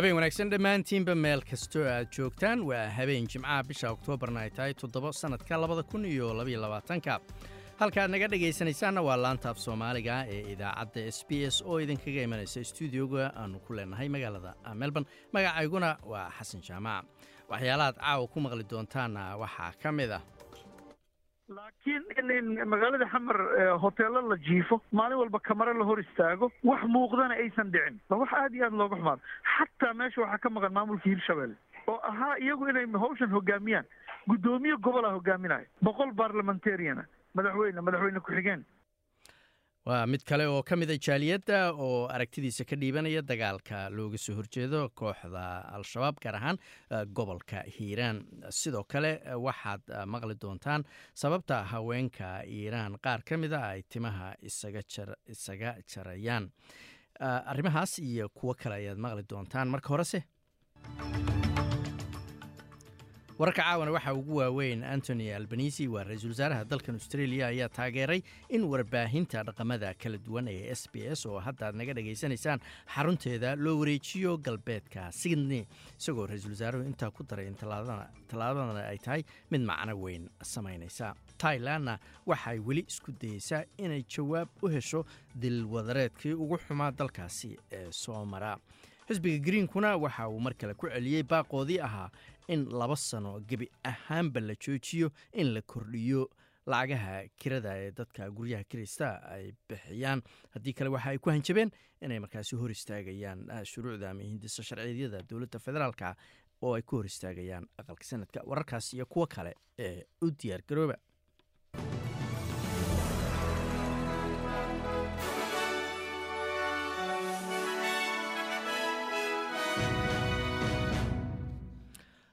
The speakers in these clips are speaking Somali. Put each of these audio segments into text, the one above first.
habeen wanaagsan dhammaantiinba meel kastoo aad joogtaan waa habeen jimcaha bisha oktoobarna ay tahay toddobo sannadka labada kun iyo labaiyo labaatanka halkaad naga dhegaysanaysaanna waa laanta af soomaaliga ee idaacadda s b s oo idinkaga imanaysa stuudioga aanu ku leenahay magaalada melbourne. Magacayguna waa xasan jaamac. Waxyaalahaad caawa ku maqli doontaanna waxaa ka mid ah laakiin in magaalada xamar hoteelo la jiifo maalin walba kamaro la hor istaago wax muuqdana aysan dhicin. Wax aad iyo aad looga xumaado xataa meesha waxaa ka maqan maamulka hirshabelle oo ahaa iyagu inay hawshan hogaamiyaan guddoomiye gobolaa hogaaminaya boqol barlamentariana madaxweyne madaxweyne ku-xigeen waa mid kale oo ka mid a jaaliyadda oo aragtidiisa ka dhiibanaya dagaalka looga soo horjeedo kooxda al-shabaab gaar ahaan gobolka hiiraan. Sidoo kale waxaad maqli doontaan sababta haweenka iiraan qaar ka mid a ay timaha isaga jarayaan. Arrimahaas iyo kuwo kale ayaad maqli doontaan marka horese wararka caawana waxaa ugu waaweyn antony albanisi waa ra'iisul wasaaraha dalkan australia ayaa taageeray in warbaahinta dhaqamada kala duwan ee s b s oo haddaad naga dhegaysanaysaan xarunteeda loo wareejiyo galbeedka sydney isagoo ra'iisul wasaaruhu intaa ku daray in tallaabadana ay tahay mid macno weyn samaynaysa. Tailandna waxay weli isku dayeysaa inay jawaab u hesho dilwadareedkii ugu xumaa dalkaasi ee soo mara xisbiga greenkuna waxa uu mar kale ku celiyey baaqoodii ahaa in laba sano gebi ahaanba la joojiyo in la kordhiyo lacagaha kirada ee dadka guryaha kirista ay bixiyaan. Haddii kale waxa ay ku hanjabeen inay markaasi hor istaagayaan shuruucda ama hindisa sharciyada dowladda federaalka oo ay ku hor istaagayaan aqalka sanadka wararkaas iyo kuwo kale ee u diyaar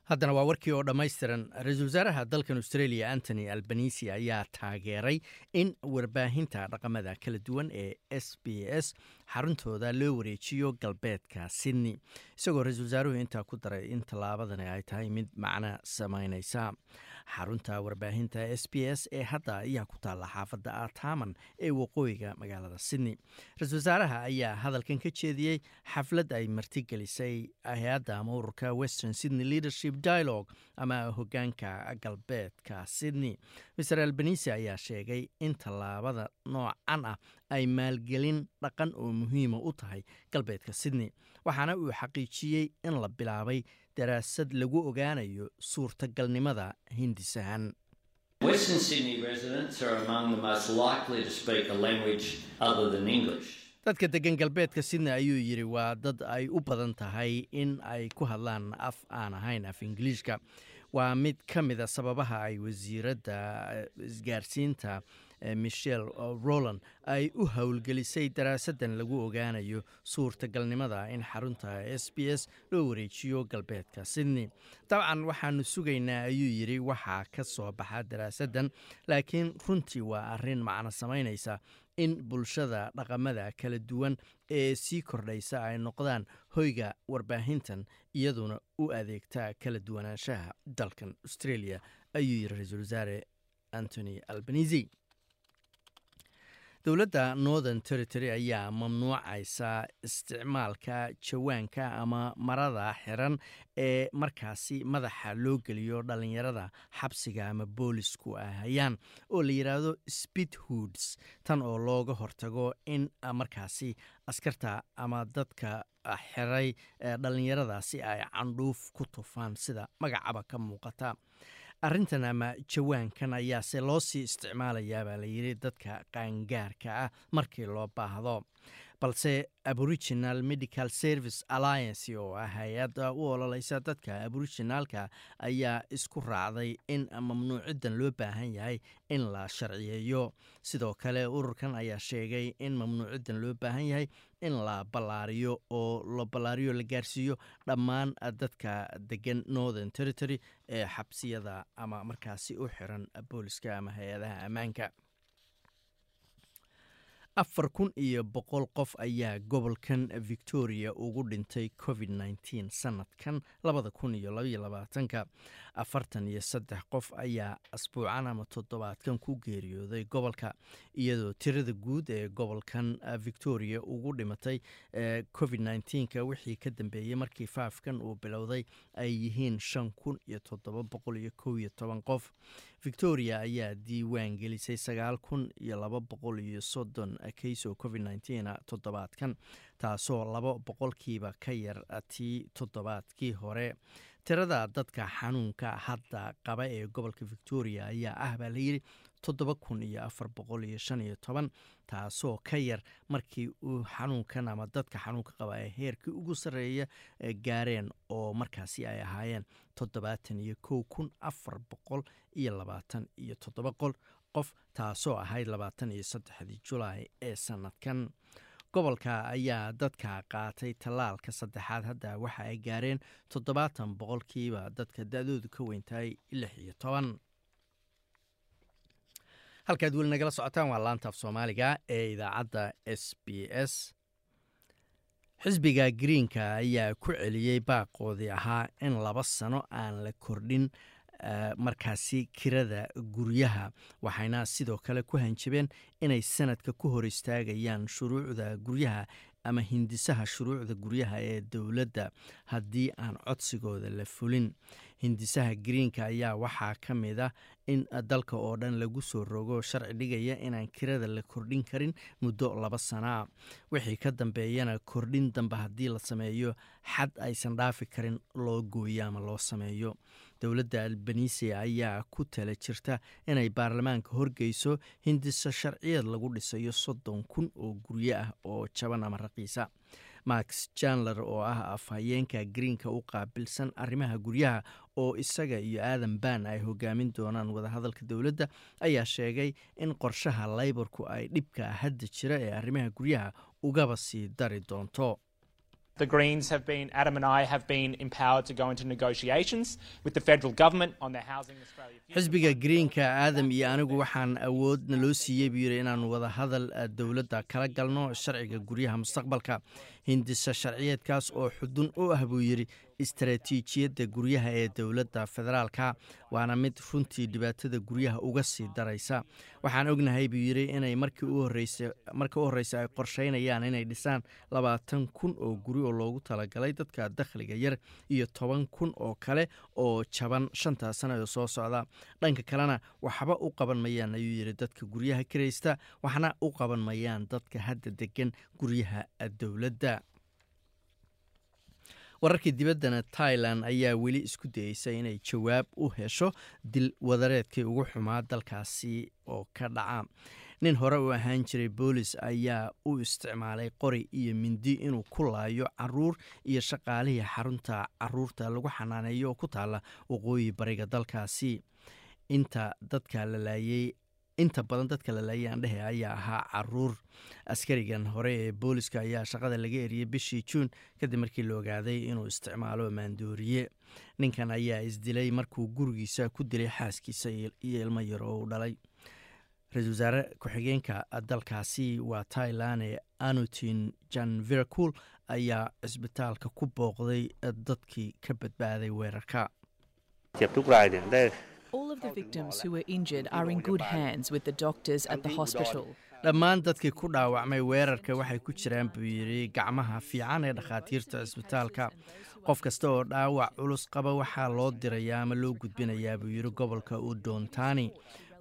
haddana waa warkii oo dhammaystiran ra'iisul wasaaraha dalkan australia antony albanisi ayaa taageeray in warbaahinta dhaqamada kala duwan ee s b s xaruntooda loo wareejiyo galbeedka sydney isagoo ra'iisul wasaaruhu intaa ku daray in tallaabadani ay tahay mid macno samaynaysa. Xarunta warbaahinta s b s ee hadda ayaa ku taalla xaafadda ataman ee waqooyiga magaalada sydney. Ra'iisul wasaaraha ayaa hadalkan ka jeediyey xaflad ay martigelisay hay'adda ama ururka western sydney leadership dialogue ama hogaanka galbeedka sydney. Master albanisi ayaa sheegay in tallaabada noocan ah ay maalgelin dhaqan oo muhiima u tahay galbeedka sydney waxaana uu xaqiijiyey in la bilaabay daraasad lagu ogaanayo suurtagalnimada hindisahan dadka degan galbeedka sydney ayuu yidhi waa dad ay u badan tahay in ay ku hadlaan af aan ahayn af ingiliishka waa mid ka mida sababaha ay wasiiradda isgaarsiinta michel roland ay u howlgelisay daraasaddan lagu ogaanayo suurtagalnimada in xarunta s b s loo wareejiyo galbeedka sydney. Dabcan waxaanu sugaynaa ayuu yidhi waxaa ka soo baxa daraasaddan laakiin runtii waa arrin macno samaynaysa in bulshada dhaqamada kala duwan ee sii kordhaysa ay noqdaan hoyga warbaahintan iyaduna u adeegta kala duwanaanshaha dalkan australia ayuu yidhi ra'iisul wasaare antony albanisi dowladda northern territory ayaa mamnuucaysa isticmaalka jawaanka ama marada xiran ee markaasi madaxa loo geliyo dhalinyarada xabsiga ama boolisku ay hayaan oo la yidhaahdo speed hoods tan oo looga hortago in markaasi askarta ama dadka xiray dhalinyaradaasi ay candhuuf ku tufaan sida magacaba ka muuqata arrintan ama jawaankan ayaase loo sii isticmaalayaa baa layidhi dadka qaangaarka ah markii loo baahdo. Balse aboriginal medical service alliance oo ah hay'adda u ololeysa dadka aboriginaalka ayaa isku raacday in mamnuuciddan loo baahan yahay in la sharciyeeyo. Sidoo kale ururkan ayaa sheegay in mamnuuciddan loo baahan yahay in la ballaariyo oo la ballaariyo la gaarsiiyo dhammaan dadka degan northern territory ee xabsiyada ama markaasi u xiran booliska ama hay'adaha ammaanka. Afar kun iyo boqol qof ayaa gobolkan victoria ugu dhintay covid sanadkan labada kun iyo labaiyo labaatanka afartan iyo saddex qof ayaa asbuucan ama toddobaadkan ku geeriyooday gobolka iyadoo tirada guud ee gobolkan victoria ugu dhimatay covid nneteenka wixii ka dambeeyey markii faafkan uu bilowday ay yihiin shan kun iyo toddoba boqol iyo kow iyo toban qof. Victoria ayaa diiwaan gelisay sagaal kun iyo laba boqol iyo soddon kaysoo covid nneteen toddobaadkan taasoo laba boqolkiiba ka yar tii toddobaadkii hore tirada dadka xanuunka hadda qaba ee gobolka victoria ayaa ah baa layidhi toddoba kun iyo afar boqol iyo shan iyo toban taasoo ka yar markii uu xanuunkan ama dadka xanuunka qaba ee heerkii ugu sarreeya gaareen oo markaasi ay ahaayeen toddobaatan iyo kow kun afar boqol iyo labaatan iyo toddoba qol qof taasoo ahayd labaatan iyo saddexdii julaay ee sanadkan gobolka ayaa dadka qaatay tallaalka saddexaad hadda waxa ay gaareen toddobaatan boqolkiiba dadka da-doodu ka weyntahay lix iyo toban. Halkaad weli nagala socotaan waa laantaaf soomaaliga ee idaacadda s b s. Xisbiga greenka ayaa ku celiyey baaqoodii ahaa in laba sano aan la kordhin markaasi kirada guryaha waxayna sidoo kale ku hanjabeen inay sanadka ku hor istaagayaan shuruucda guryaha ama hindisaha shuruucda guryaha ee dowladda haddii aan codsigooda la fulin. Hindisaha greenka ayaa waxaa ka mid ah in dalka oo dhan lagu soo rogo sharci dhigaya inaan kirada la kordhin karin muddo laba sanaa wixii ka dambeeyana kordhin dambe haddii la sameeyo xad aysan dhaafi karin loo gooyo ama loo sameeyo dowladda albanisia ayaa ku tala jirta inay baarlamaanka horgeyso hindisa sharciyeed lagu dhisayo soddon kun oo guryo ah oo jaban ama raqiisa max janler oo ah afhayeenka greenka u qaabilsan arrimaha guryaha oo isaga iyo aadan ban ay hogaamin doonaan wadahadalka dowladda ayaa sheegay in qorshaha layborku ay dhibka hadda jira ee arrimaha guryaha ugaba sii dari doonto The Greens have been, Adam and I have been empowered to go into negotiations with the federal government on their Housing Australia. xisbiga greenka aadam iyo anigu waxaan awoodna loo siiyey buu yidhi inaan wadahadal dowladda kala galno sharciga guryaha mustaqbalka hindisa sharciyeedkaas oo xudun u ah buu yidhi istaraatiijiyadda guryaha ee dowladda federaalka waana mid runtii dhibaatada guryaha uga sii daraysa. Waxaan ognahay buu yidhi inay markii u horreysa ay qorsheynayaan inay dhisaan labaatan kun oo guri oo loogu talagalay dadka dakhliga yar iyo toban kun oo kale oo jaban shantaa sana oo soo socda. Dhanka kalena waxba u qaban mayaan ayuu yidhi dadka guryaha kiraysta waxna u qaban mayaan dadka hadda degan guryaha dowladda wararkii dibaddana tailan ayaa weli isku dayeysa inay jawaab u hesho dil wadareedkii ugu xumaa dalkaasi oo ka dhaca. Nin hore u ahaan jiray boolis ayaa u isticmaalay qori iyo mindi inuu ku laayo carruur iyo shaqaalihii xarunta carruurta lagu xanaaneeyo oo ku taala waqooyi bariga dalkaasi. Inta dadka la laayey inta badan dadka la laayay aandhehe ayaa ahaa carruur. Askarigan hore ee booliska ayaa shaqada laga eriyey bishii juun kadib markii la ogaaday inuu isticmaalo maandooriye. Ninkan ayaa isdilay markuu gurigiisa ku dilay xaaskiisa iyo ilmo yar oo u dhalay. Ra'isul wasaare ku-xigeenka dalkaasi waa tailan ee anutin janviracul ayaa cisbitaalka ku booqday dadkii ka badbaaday weerarka All of the victims who were injured are in good hands with the doctors at the hospital. dhammaan dadkii ku dhaawacmay weerarka waxay ku jiraan buu yidhi gacmaha fiican ee dhakhaatiirta cisbitaalka qof kasta oo dhaawac culus qaba waxaa loo dirayaa ama loo gudbinayaa buu yidhi gobolka udontani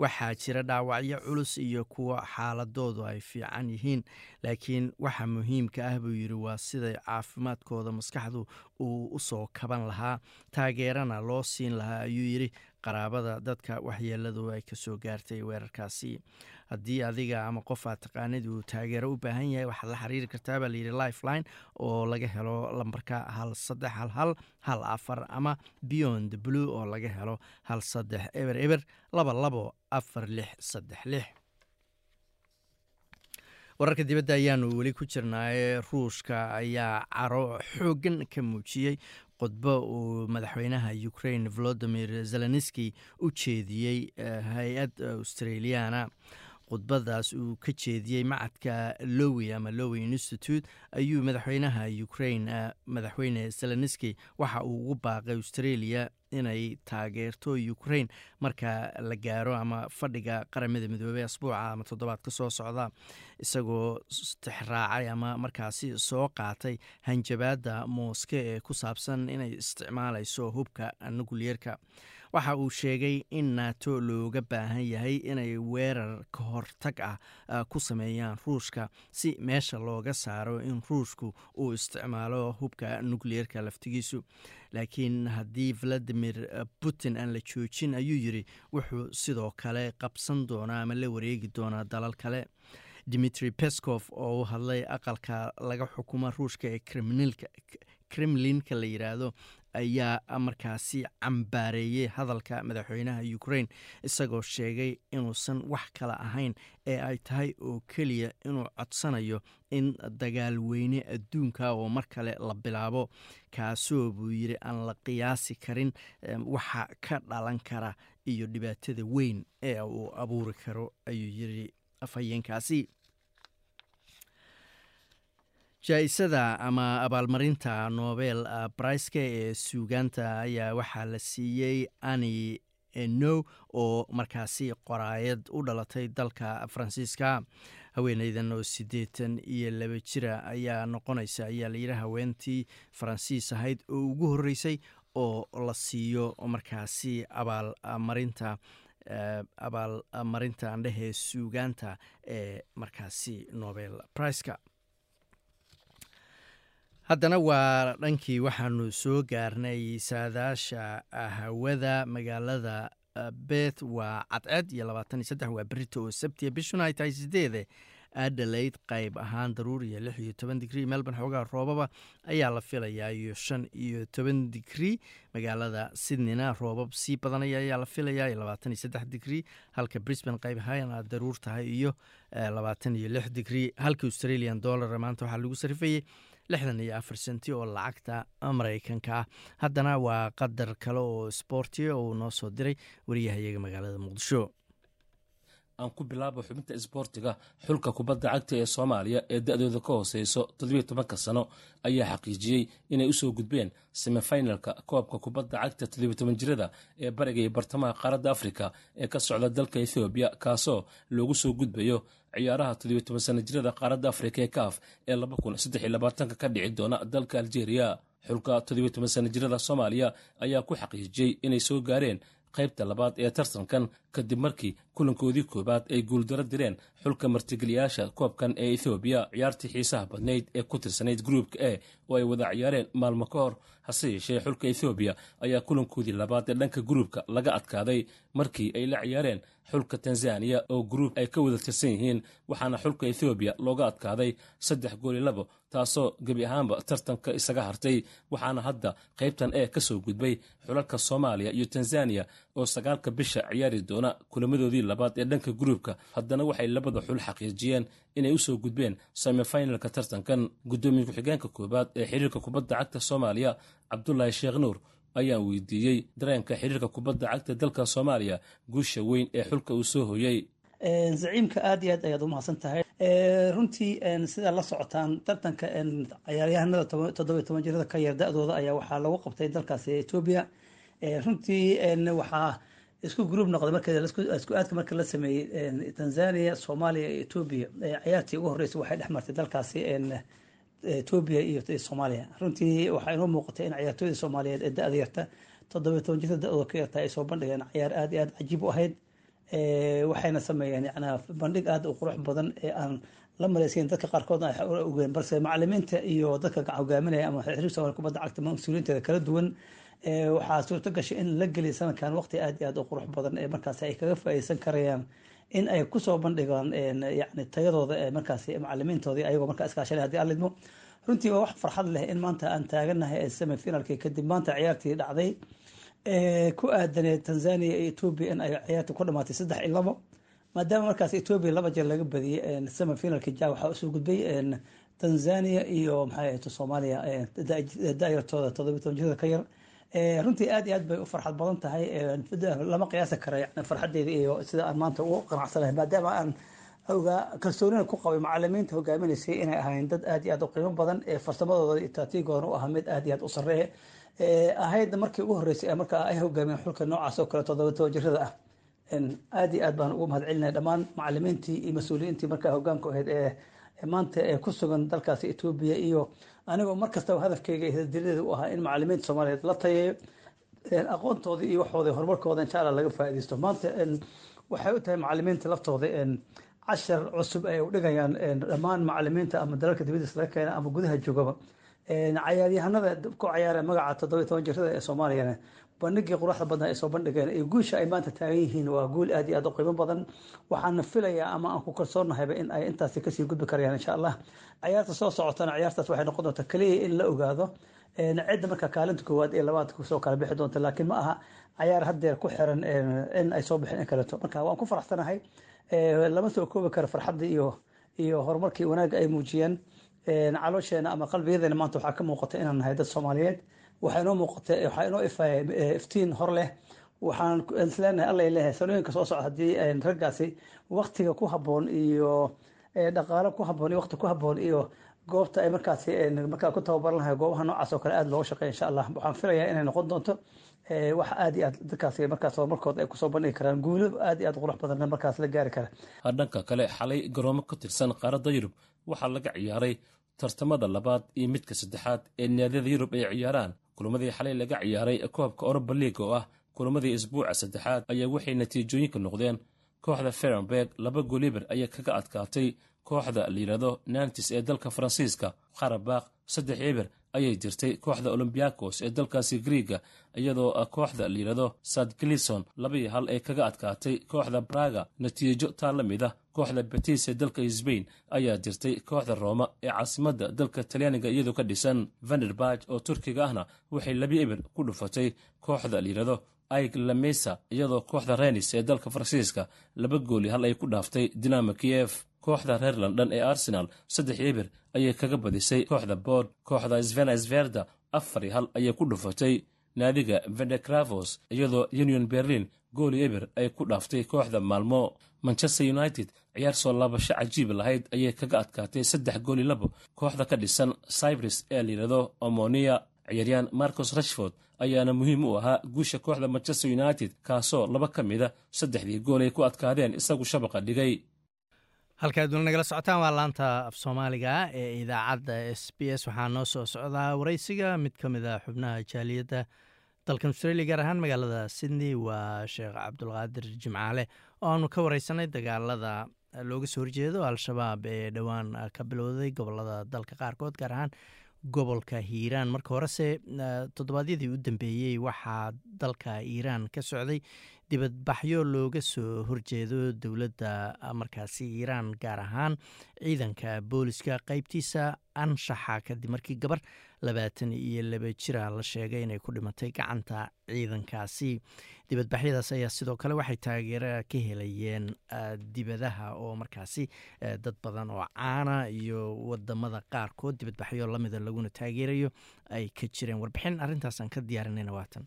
waxaa jira dhaawacyo culus iyo kuwa xaaladoodu ay fiican yihiin laakiin waxa muhiimka ah buu yidhi waa siday caafimaadkooda maskaxdu uu u soo kaban lahaa. Taageerana loo siin lahaa ayuu yidhi qaraabada dadka waxyeeladu ay ka soo gaartay weerarkaasi. Haddii adiga ama qof aad taqaanid uu taageero u baahan yahay waxaad la xiriiri kartaa baa layidhi lifeline oo laga helo lambarka hal saddex hal hal hal afar ama beyond blue oo laga helo hal saddex eber eber laba labo afar lix saddex lix. Wararka dibadda ayaanu weli ku jirnaaye ruushka ayaa caro xooggan ka muujiyey khudbo uu madaxweynaha ukraine volodimir zelenski u jeediyey hay'ad australiana. Khudbadaas uu ka jeediyey macadka lowi ama lowi institute ayuu madaxweynaha ukraine madaxweyne zelenski waxa uu ugu baaqay australia inay taageerto ukraine. Marka la gaaro ama fadhiga qaramada midoobey asbuuca ama toddobaadka soo socda isagoo tixraacay ama markaasi soo qaatay hanjabaadda mooske ee ku saabsan inay isticmaalayso hubka nukliyerka waxa uu sheegay in nato looga baahan yahay inay weerar ka hortag ah ku sameeyaan ruushka si meesha looga saaro in ruushku uu isticmaalo hubka nukliyerka laftigiisu. Laakiin haddii valadimir putin aan la joojin ayuu yiri wuxuu sidoo kale qabsan doonaa ama la wareegi doonaa dalal kale. Dimitri pescof oo u hadlay aqalka laga xukumo ruushka ee kremlinka la yidhaahdo ayaa markaasi cambaareeyey hadalka madaxweynaha ukraine isagoo sheegay inuusan wax kale ahayn ee ay tahay oo keliya inuu codsanayo in dagaal weyne adduunka oo mar kale la bilaabo. Kaasoo buu yidhi aan la qiyaasi karin waxa ka dhalan kara iyo dhibaatada weyn ee uu abuuri karo ayuu yidhi afhayeenkaasi jaa-isada ama abaalmarinta nobel braiska ee suugaanta ayaa waxaa la siiyey ani no oo markaasi qoraayad u dhalatay dalka faransiiska. Haweeneydan oo siddeetan iyo laba jira ayaa noqonaysa ayaa layidhi haweentii faransiis ahayd oo ugu horreysay oo la siiyo markaasi abaalmarinta abaalmarinta andhehee suugaanta ee markaasi nobel briceka haddana waa dhankii waxaanu soo gaarnay saadaasha hawada magaalada beth waa cadceed iyo labaatan iyo saddex waa berito oo sabtiya bishuna ay tahay sideede adelaid qayb ahaan daruur iyo lix iyo toban digrii melbourne xoogaa roobaba ayaa la filayaa iyo shan iyo toban digrii magaalada sydneyna roobab sii badanaya ayaa la filayaa iyo labaatan iyo saddex digrii halka brisbane qayb ahaan aad daruur tahay iyo labaatan iyo lix digrii halka australian dollar maanta waxaa lagu sarifayey lixdan iyo afar senti oo lacagta maraykanka. Ah haddana waa qadar kale oo sboortiga uu noo soo diray wariyahayaga magaalada muqdisho. Aan ku bilaabo xubinta isboortiga xulka kubadda cagta ee soomaaliya ee da-dooda ka hooseyso toddobiyo tobanka sano ayaa xaqiijiyey inay u soo gudbeen semifinalka koobka kubadda cagta toddobiyo toban jirada ee bariga iyo bartamaha qaaradda afrika ee ka socda dalka ethoobiya kaasoo loogu soo gudbayo ciyaaraha toddobiyo toban sana jirada qaaradda afrika ee kaaf ee laba kun saddex iyo labaatanka ka dhici doona dalka aljeeriya xulka toddobiyo toban sana jirada soomaaliya ayaa ku xaqiijiyey inay soo gaareen qaybta labaad ee tartankan kadib markii kulankoodii koowaad ay guuldaro direen xulka martigeliyaasha koobkan ee ethoobiya ciyaartii xiisaha badnayd ee ku tirsanayd gruupka e oo ay wada ciyaareen maalmo ka hor hase yeeshee xulka ethoobiya ayaa kulankoodii labaad ee dhanka gruupka laga adkaaday markii ay la ciyaareen xulka tanzaniya oo gruup ay ka wada tirsan yihiin waxaana xulka ethoobiya looga adkaaday saddex gooli labo taasoo gebi ahaanba tartanka isaga hartay waxaana hadda qaybtan ee ka soo gudbay xulalka soomaaliya iyo tanzaniya oo sagaalka bisha ciyaari doona kulamadoodii labaad ee dhanka gruupka haddana waxay labada xul xaqiijiyeen inay u soo gudbeen semifinalka tartankan. Guddoomiye ku-xigeenka koowaad ee xiriirka kubadda cagta soomaaliya cabdulaahi sheekh nuur ayaan weydiiyey dareenka xiriirka kubadda cagta dalka soomaaliya guusha weyn ee xulka uu soo hoyey zaciimka aad iyo aad ayaad u mahadsan tahay. Runtii sidaa la socotaan tartanka ciyaaryahanada toddobiyo toban jirada ka yar da-dooda ayaa waxaa lagu qabtay dalkaasi etoobiya runtii waxaa isku gruub noqday markisku aadka marka la sameeyey tanzania soomaaliya iyo etoobiya ciyaartii ugu horreysay waxay dhex martay dalkaasi etoobiya iyo soomaaliya runtii waxaa inoo muuqatay in ciyaartooyda soomaaliyeed ee da-da yarta toddobiyo toban jirada da-dooda ka yarta ay soo bandhigeen. Ciyaar aad iyo aad cajiib u ahayd. Waxayna sameeyeen yanaa bandhig aad u qurux badan ee aan la maleysayn dadka qaarkood ay ogeen balse macalimiinta iyo dadka hogaaminaya ama xiriir soomaaliya kubadda cagta mas'uuliyiinteeda kala duwan waxaa suurto gashay in la geliya sanadkan waqti aad iyo aad u qurux badan ee markaas ay kaga faa'iideysan karayaan in ay ku soo bandhigaan yani tayadooda ee markaas macalimiintoodii ayagoo markaa iskaashanay haddii aan lidmo runtii waa wax farxad leh in maanta aan taaganahay ee semi finalkii kadib maanta ciyaartii dhacday. Ku aadaneed tanzania iyo etoobiya in ay ciyaarta ku dhamaatay saddex iyo labo maadaama markaas etoobiya laba jeer laga badiyey semi finalkii ja waxaa u soo gudbay tanzania iyo maxay ahayto soomaaliya daayartooda todobiy toban jirada ka yar runtii aad iyo aad bay u farxad badan tahay lama qiyaasi kara yani farxadeeda iyo sida aan maanta ugu qanacsanahay maadaama aan ogaa kalsoonina ku qabay macalimiinta hogaaminaysay inay ahayn dad aad iyo aad u qiimo badan ee farsamadooda iyo taatiigooda u ahaa mid aad iyo aad u sarreeya. Ahayd markii ugu horreysay markaa ay hogaamiyeen xulka noocaas oo kale toddoba toban jirada ah aad iyo aad baan ugu mahad dhammaan macalimiintii iyo mas'uuliyiintii markaa hogaanku ahayd ee maanta ee ku sugan dalkaasi etoobiya iyo anigoo mar kastaba hadafkeyga hidadiladeeda u ahaa in macalimiinta soomaaliyeed la tayeeyo aqoontooda iyo waxooda horumarkooda insha laga faa'iidaysto. Maanta waxay u tahay macalimiinta laftooda cashar cusub ay u dhigayaan dhammaan macalimiinta ama dalalka dibadiis laga keena ama gudaha joogaba. Cayaaryahanada ku cayaara magaca toddoba toban jirada ee soomaaliyana bandhigii quruxda badnaa ay soo bandhigeen iyo guusha ay maanta taagan yihiin waa guul aad iyo aad u qiimo badan. Waxaana filayaa ama aan ku kalsoonnahayba in ay intaasi ka sii gudbi karayaan insha allah. Ciyaarta soo socotana ciyaartaas waxay noqon doontaa keliya in la ogaado. Cidda markaa kaalinta koowaad ee labaad ku soo kala bixi doonta laakiin ma aha cayaar haddeer ku xiran in ay soo bixin in kaleeto marka waan ku faraxsanahay lama soo koobi karo farxaddii iyo iyo horumarkii wanaagga ay muujiyeen. Caloosheenna ama qalbiyadeena maanta waxaa ka muuqata inaan nahay dad soomaaliyeed waxaa inoo muuqata inoo ifaya iftiin hor leh. Waxaan isleenahay alla leeyahay sanooyinka soo socda haddii raggaasi waktiga ku habboon iyo dhaqaalo ku habboon iyo waqti ku habboon iyo goobta ay markaasi markaa ku tababaran lahay goobaha noocaas oo kale aada looga shaqeeya insha allah. Waxaan filayaa inay noqon doonto wax aad iyo aad dadkaasi markaas horumarkooda ay ku soo bandhigi karaan. Guulo aad iyo aad qurux badanna markaas la gaari kara. Dhanka kale xalay garoomo ka tirsan qaaradda yurub. Waxaa laga ciyaaray tartamada labaad iyo midka saddexaad ee naadiyada yurub ay ciyaaraan kulamadii xalay laga ciyaaray koobka oroba liig oo ah kulamadii isbuuca saddexaad ayaa waxay natiijooyinka noqdeen. Kooxda ferenberg laba goliber ayaa kaga adkaatay. Kooxda layidhahdo nantis ee dalka faransiiska qarabakh saddex eber ayay jirtay kooxda olombiakos ee dalkaasi griiga iyadoo kooxda layidhahdo sad glison labaiyo hal ee kaga adkaatay kooxda braga. Natiijo taa la mid ah kooxda betis ee dalka sbain ayaa jirtay kooxda rooma ee caasimadda dalka talyaaniga iyadoo ka dhisan. Vanderbaj oo turkiga ahna waxay labi eber ku dhufatay kooxda layidhahdo ig lamesa iyadoo kooxda renis ee dalka faransiiska laba gooli hal ay ku dhaaftay dinamo kiev kooxda reer london ee arsenal saddex eber ayay kaga badisay. Kooxda bood kooxda svena sverda afar iyo hal ayay ku dhufatay naadiga vendecravos iyadoo union berlin gooli eber ay ku dhaaftay kooxda maalmo. Manchester united ciyaar soo laabasho cajiib lahayd ayay kaga adkaatay saddex gooli labo. Kooxda ka dhisan cyprus ee layidhahdo omonia. Ciyaaryahan marcos rashford ayaana muhiim u ahaa guusha kooxda manchester united kaasoo laba ka mida saddexdii gool ay ku adkaadeen isagu shabaqa dhigay halkaad weli nagala socotaan waa laanta af soomaaliga ee idaacadda s b s. Waxaa noo soo socdaa wareysiga mid ka mid a xubnaha jaaliyadda dalkan australia gaar ahaan magaalada sydney. Waa sheekh cabdulqaadir jimcaale oo aanu ka wareysanay dagaalada looga soo horjeedo al-shabaab ee dhowaan ka bilowday gobollada dalka qaarkood gaar ahaan gobolka hiiraan. Marka horese toddobaadyadii u dambeeyey waxaa dalka iiraan ka socday dibadbaxyo looga soo horjeedo dowladda markaasi iiraan gaar ahaan ciidanka booliska qeybtiisa anshaxa kadib markii gabar labaatan iyo laba jira la sheegay inay ku dhimatay gacanta ciidankaasi. Dibadbaxyadaas ayaa sidoo kale waxay taageero ka helayeen dibadaha oo markaasi dad badan oo caana iyo waddamada qaarkood dibadbaxyo lamida laguna taageerayo ay ka jireen. Warbixin arrintaasaan ka diyaarinayna waatan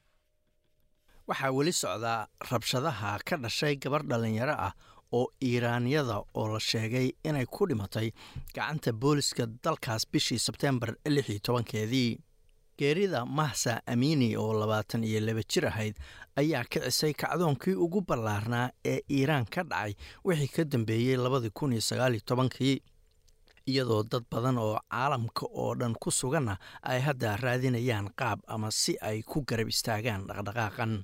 waxaa weli socdaa rabshadaha ka dhashay gabar dhalinyaro ah oo iiraanyada oo la sheegay inay ku dhimatay gacanta booliska dalkaas bishii sebtembar lix iyo tobankeedii. Geerida mahsa amiini oo labaatan iyo laba jir ahayd ayaa kicisay kacdoonkii ugu ballaarnaa ee iiraan ka dhacay wixii ka dambeeyey labadii kun iyo sagaaliyo tobankii. Iyadoo dad badan oo caalamka oo dhan ku suganna ay hadda raadinayaan qaab ama si ay ku garab istaagaan dhaqdhaqaaqan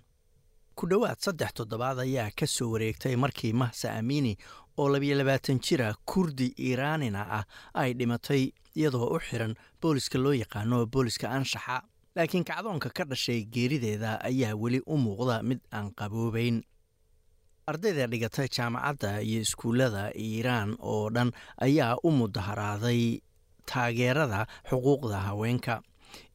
ku dhowaad saddex toddobaad ayaa ka soo wareegtay markii mahsa amiini oo labiyo labaatan jira kurdi iiraanina ah ay dhimatay iyadoo u xiran booliska loo yaqaano booliska anshaxa. Laakiin kacdoonka ka dhashay geerideeda ayaa weli u muuqda mid aan qaboobayn. Ardayda dhigatay jaamacadda iyo iskuullada iiraan oo dhan ayaa u mudaharaaday taageerada xuquuqda haweenka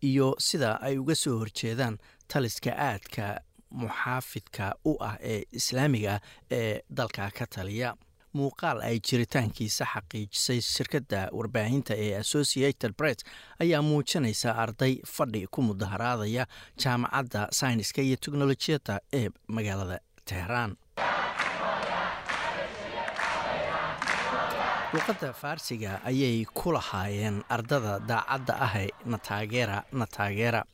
iyo sida ay uga soo horjeedaan taliska aadka muxaafidka u ah ee islaamiga ee dalka ka taliya. Muuqaal ay jiritaankiisa xaqiijisay shirkadda warbaahinta ee associated press ayaa muujinaysa arday fadhi ku mudaharaadaya jaamacadda sayniska iyo teknolojiyadda ee magaalada teheraan luuqadda faarsiga ayay ku lahaayeen ardada daacadda ahe nataageera nataageera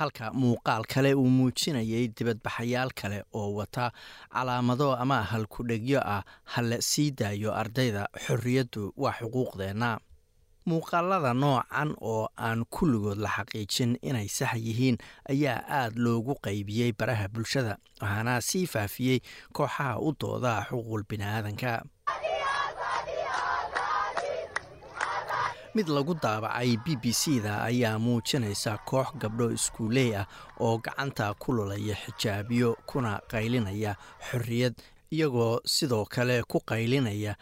halka muuqaal kale uu muujinayay dibadbaxayaal kale oo wata calaamado ama halkudhegyo ah hala sii daayo ardayda xorriyaddu waa xuquuqdeenna. Muuqaalada noocan oo aan kulligood la xaqiijin inay sax yihiin ayaa aad loogu qaybiyey baraha bulshada waxaana sii faafiyey kooxaha u dooda xuquuqul bini'aadanka mid lagu daabacay b b c da ayaa muujinaysa koox gabdho iskuuley ah oo gacanta ku lulaya xijaabiyo kuna qaylinaya xorriyad iyagoo sidoo kale ku qaylinaya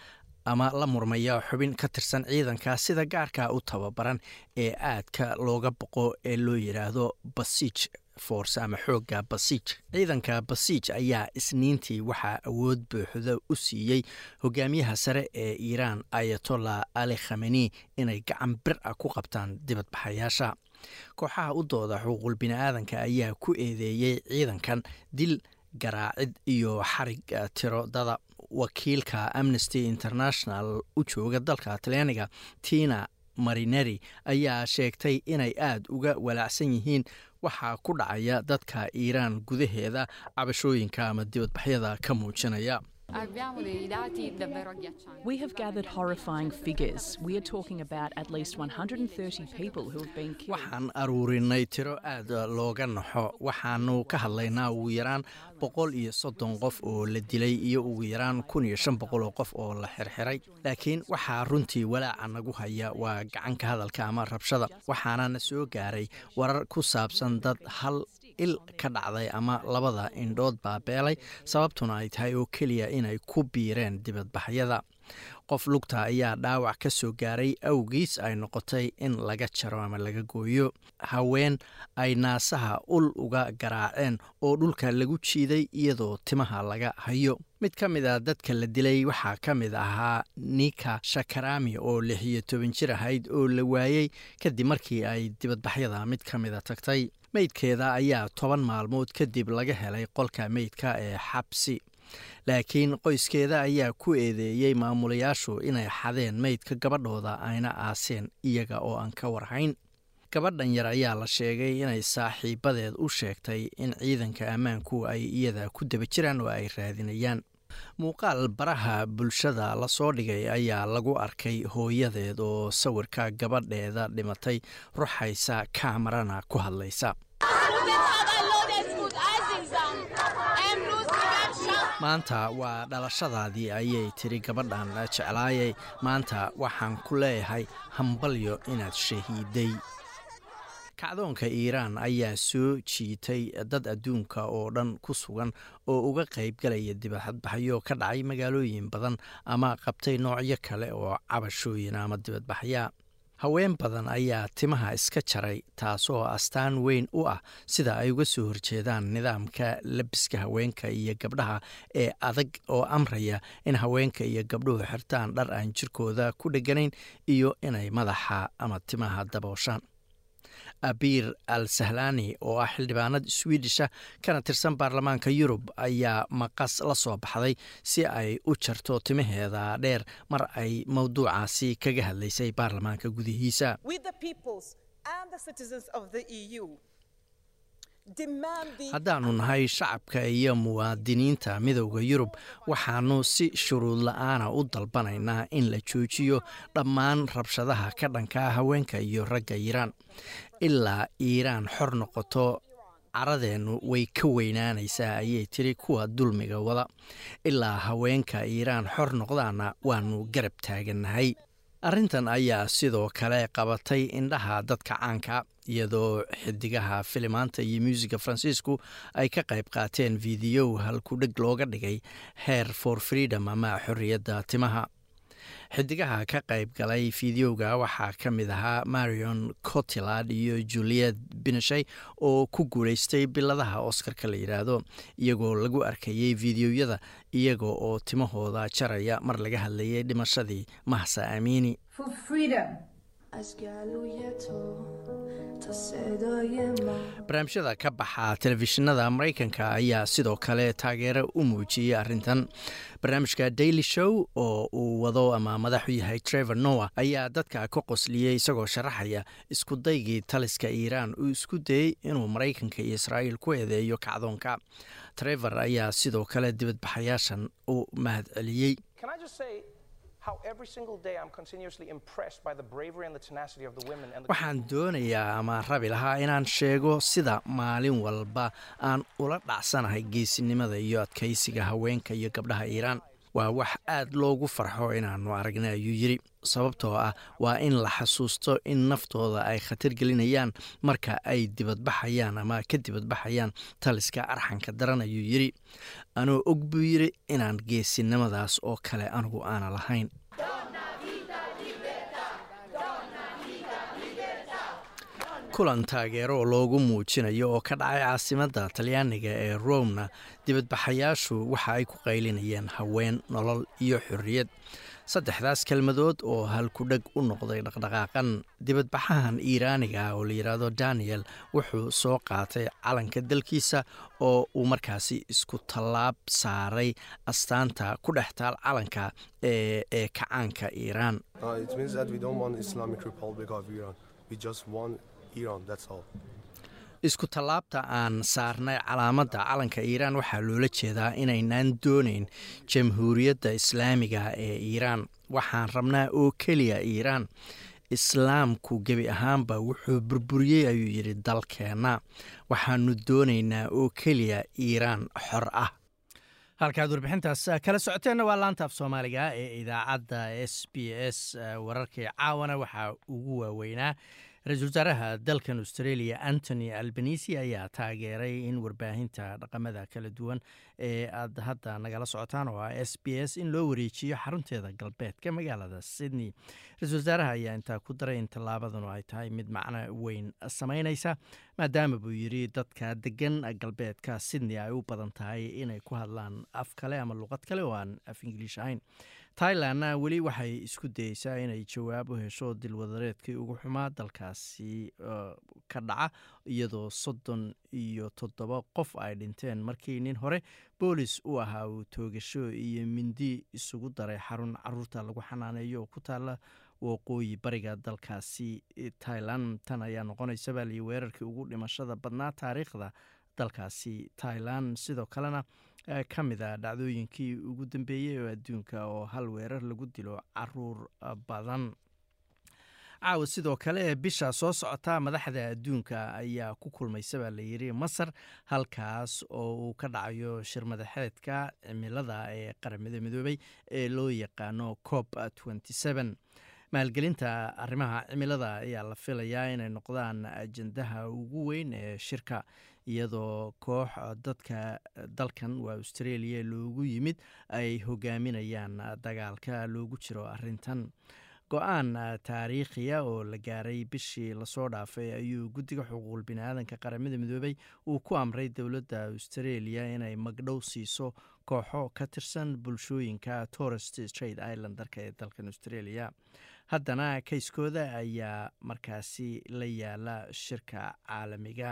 ama la murmaya xubin ka tirsan ciidanka. Sida gaarka u tababaran ee aadka looga boqo ee loo yidhaahdo basiij force ama xoogga basiij ciidanka basiij ayaa isniintii waxaa awood buuxda u siiyey hogaamiyaha sare ee iiraan ayatollah ali khameni inay gacan bir ah ku qabtaan dibadbaxayaasha. Kooxaha u dooda xuquuqul bini'aadanka ayaa ku eedeeyey ciidankan dil garaacid iyo xarig tirodada wakiilka amnesty international u jooga dalka talyaaniga tina marineri ayaa sheegtay inay aada uga walaacsan yihiin waxaa ku dhacaya dadka iiraan gudaheeda cabashooyinka ama dibadbaxyada ka muujinaya We have gathered horrifying figures. We are talking about at least 130 people who have been killed. waxaan aruurinay tiro aad looga naxo waxaanu ka hadlaynaa ugu yaraan boqol iyo soddon qof oo la dilay iyo ugu yaraan kun iyo shan boqol oo qof oo la xirxiray. Laakiin waxaa runtii walaaca nagu haya. Waa gacanka hadalka ama rabshada. Waxaana na soo gaaray warar ku saabsan dad hal il ka dhacday ama labada indhood baa beelay sababtuna ay tahay oo keliya inay ku biireen dibadbaxyada qof lugta ayaa dhaawac ka soo gaaray awgiis ay noqotay in laga jaro ama laga gooyo. Haween ay naasaha ul uga garaaceen oo dhulka lagu jiiday iyadoo timaha laga hayo. Mid ka mid a dadka la dilay waxaa ka mid ahaa nika shakarami oo lix iyo toban jir ahayd oo la waayey kadib markii ay dibadbaxyada mid ka mida tagtay. Meydkeeda ayaa toban maalmood kadib laga helay qolka meydka ee xabsi laakiin qoyskeeda ayaa ku eedeeyey maamulayaashu inay xadeen meydka gabadhooda ayna aaseen iyaga oo aan ka warhayn. Gabadhan yar ayaa la sheegay inay saaxiibadeed u sheegtay in ciidanka ammaanku ay iyada ku daba jiraan oo ay raadinayaan. Muuqaal baraha bulshada la soo dhigay ayaa lagu arkay hooyadeed oo sawirka gabadheeda dhimatay ruxaysa kaamarana ku hadlaysa maanta waa dhalashadaadii ayay tiri gabadhan jeclaayay. Maanta waxaan ku leeyahay hambalyo inaad shahiiday. Kacdoonka iiraan ayaa soo jiitay dad adduunka oo dhan ku sugan oo uga qaybgalaya dibadbaxyo ka dhacay magaalooyin badan ama qabtay noocyo kale oo cabashooyin ama dibadbaxya haween badan ayaa timaha iska jaray taasoo astaan weyn u ah sida ay uga soo horjeedaan nidaamka labiska haweenka iyo gabdhaha ee adag oo amraya in haweenka iyo gabdhuhu xirtaan dhar aan jirkooda ku dheganayn iyo inay madaxa ama timaha dabooshaan abir al sahlani oo ah xildhibaanad swidisha kana tirsan baarlamaanka yurub ayaa maqas la soo baxday si ay u jarto timaheeda dheer mar ay mowduucaasi kaga hadlaysay baarlamaanka gudihiisa. Haddaannu nahay shacabka iyo muwaadiniinta midowda yurub waxaannu si shuruud la'aana u dalbanaynaa in la joojiyo dhammaan rabshadaha ka dhankaa haweenka iyo ragga iiraan ilaa iiraan xor noqoto caradeennu way ka weynaanaysaa ayay tiri kuwa dulmiga wada. Ilaa haweenka iiraan xor noqdaana waannu garab taagannahay arrintan ayaa sidoo kale qabatay indhaha dadka caanka iyadoo xidigaha filimaanta iyo muusiga faransiisku ay ka qayb qaateen fideow halkudheg looga dhigay heer for freedom ama xorriyadda timaha xidigaha ka qayb galay fideoga waxaa ka mid ahaa marion cotilard iyo juliet bineshay oo ku guulaystay biladaha oscarka la yidhaahdo iyagoo lagu arkayey fideoyada iyaga oo timahooda jaraya mar laga hadlayay dhimashadii. Mahsa amiini barnaamijyada ka baxa telefishinada maraykanka ayaa sidoo kale taageero u muujiyey arrintan barnaamijka daily show oo uu wado ama madaxu yahay trevor noah ayaa dadka ka qosliyey isagoo sharaxaya isku daygii taliska iiraan uu isku dayey inuu maraykanka iyo israa'iil ku eedeeyo kacdoonka trevor ayaa sidoo kale dibadbaxayaashan u mahad celiyey waxaan doonayaa ama rabi lahaa inaan sheego sida maalin walba aan ula dhacsanahay geesinimada iyo adkaysiga haweenka iyo gabdhaha iiraan waa wax aad loogu farxo inaannu aragnay ayuu yidhi. Sababtoo ah waa in la xasuusto in naftooda ay khatar gelinayaan marka ay dibadbaxayaan ama ka dibadbaxayaan taliska arxanka daran ayuu yidhi. Anuu og buu yidhi inaan geesinimadaas oo kale anigu aana lahayn kulan taageero loogu muujinayo oo ka dhacay caasimadda talyaaniga ee romna dibadbaxayaashu waxa ay ku qaylinayeen haween nolol iyo xorriyad. Saddexdaas kelmadood oo halkudheg u noqday dhaqdhaqaaqan dibadbaxahan iiraaniga ah oo la yidhaahdo daniel wuxuu soo qaatay calanka dalkiisa oo uu markaasi isku tallaab saaray astaanta ku dhex taal calanka ee kacaanka iiraan isku tallaabta aan saarnay calaamadda calanka iiraan waxaa loola jeedaa inaynaan doonayn jamhuuriyadda islaamiga ee iiraan. Waxaan rabnaa oo keliya iiraan islaamku gebi ahaanba wuxuu burburiyey ayuu yidhi dalkeenna. Waxaanu doonaynaa oo keliya iiraan xor ah. Halkaad warbixintaas kala socoteenna waa laanta af soomaaliga ee idaacadda s b s wararkii caawana waxaa ugu waaweynaa ra'iisul wasaaraha dalkan australia antony albanisi ayaa taageeray in warbaahinta dhaqamada kala duwan ee aad hadda nagala socotaan oo ah s b s in loo wareejiyo xarunteeda galbeedka magaalada sydney. Ra'isul wasaaraha ayaa intaa ku daray in tallaabadanu ay tahay mid macno weyn sameyneysa maadaama buu yidhi dadka degan galbeedka sydney ay u badan tahay inay ku hadlaan af kale ama luqad kale oo aan af ingiliish ahayn tailandna weli waxay isku dayeysaa inay jawaab u hesho dilwadareedkii ugu xumaa dalkaasi ka dhaca iyadoo soddon iyo toddoba qof ay dhinteen. Markii nin hore boolis u ahaa uu toogasho iyo mindi isugu daray xarun carruurta lagu xanaaneeyo. Oo ku taala waqooyi bariga dalkaasi tailand tan ayaa noqonaysa baa liyi weerarkii ugu dhimashada badnaa taariikhda dalkaasi tailand sidoo kalena ka mid a dhacdooyinkii ugu dambeeyey oo adduunka oo hal weerar lagu dilo carruur badan. Caawa sidoo kale bisha soo socota madaxda adduunka ayaa ku kulmaysa baa layidhi masar halkaas oo uu ka dhacayo shir madaxeedka cimilada ee qaramada midoobay ee loo yaqaano cop maalgelinta arrimaha cimilada ayaa la filayaa inay noqdaan ajendaha ugu weyn ee shirka iyadoo koox dadka dalkan waa australia loogu yimid ay hogaaminayaan dagaalka loogu jiro arintan go'aan taariikhiya oo la gaaray bishii la soo dhaafay ayuu guddiga xuquuqul biniaadanka qaramada midoobay uu ku amray dowladda australia inay magdhow siiso kooxo ka tirsan bulshooyinka torest straight islandarka ee dalkan australia. Haddana kayskooda ayaa markaasi la yaalla shirka caalamiga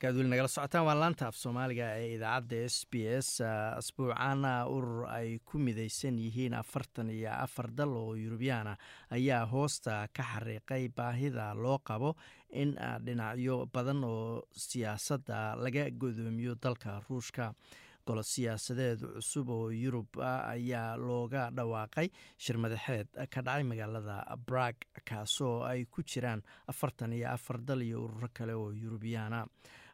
markaad weli nagala socotaan waa laanta af soomaaliga ee idaacadda s b s asbuucaana urur ay ku midaysan yihiin afartan iyo afar dal oo yurubiyaana ayaa hoosta ka xariiqay baahida loo qabo in dhinacyo badan oo siyaasadda laga godoomiyo dalka ruushka. Golo siyaasadeed cusub oo yurub ayaa looga dhawaaqay shir madaxeed ka dhacay magaalada brag kaasoo ay ku jiraan afartan iyo afar dal iyo ururo kale oo yurubiyaana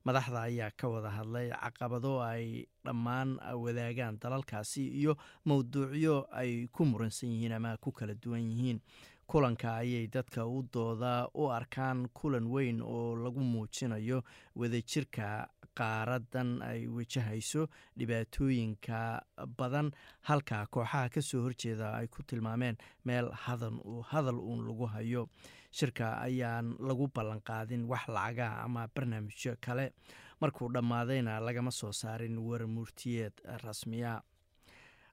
madaxda ayaa ka wada hadlay caqabado ay dhammaan wadaagaan dalalkaasi iyo mowduucyo ay ku muransan yihiin ama ku kala duwan yihiin. Kulanka ayay dadka u dooda u arkaan kulan weyn oo lagu muujinayo wadajirka qaaradan ay wajahayso dhibaatooyinka badan halka kooxaha ka soo horjeeda ay ku tilmaameen meel hadal uun lagu hayo shirka ayaan lagu ballanqaadin wax lacaga ama barnaamijyo kale. Markuu dhammaadayna lagama soo saarin warmurtiyeed rasmiya.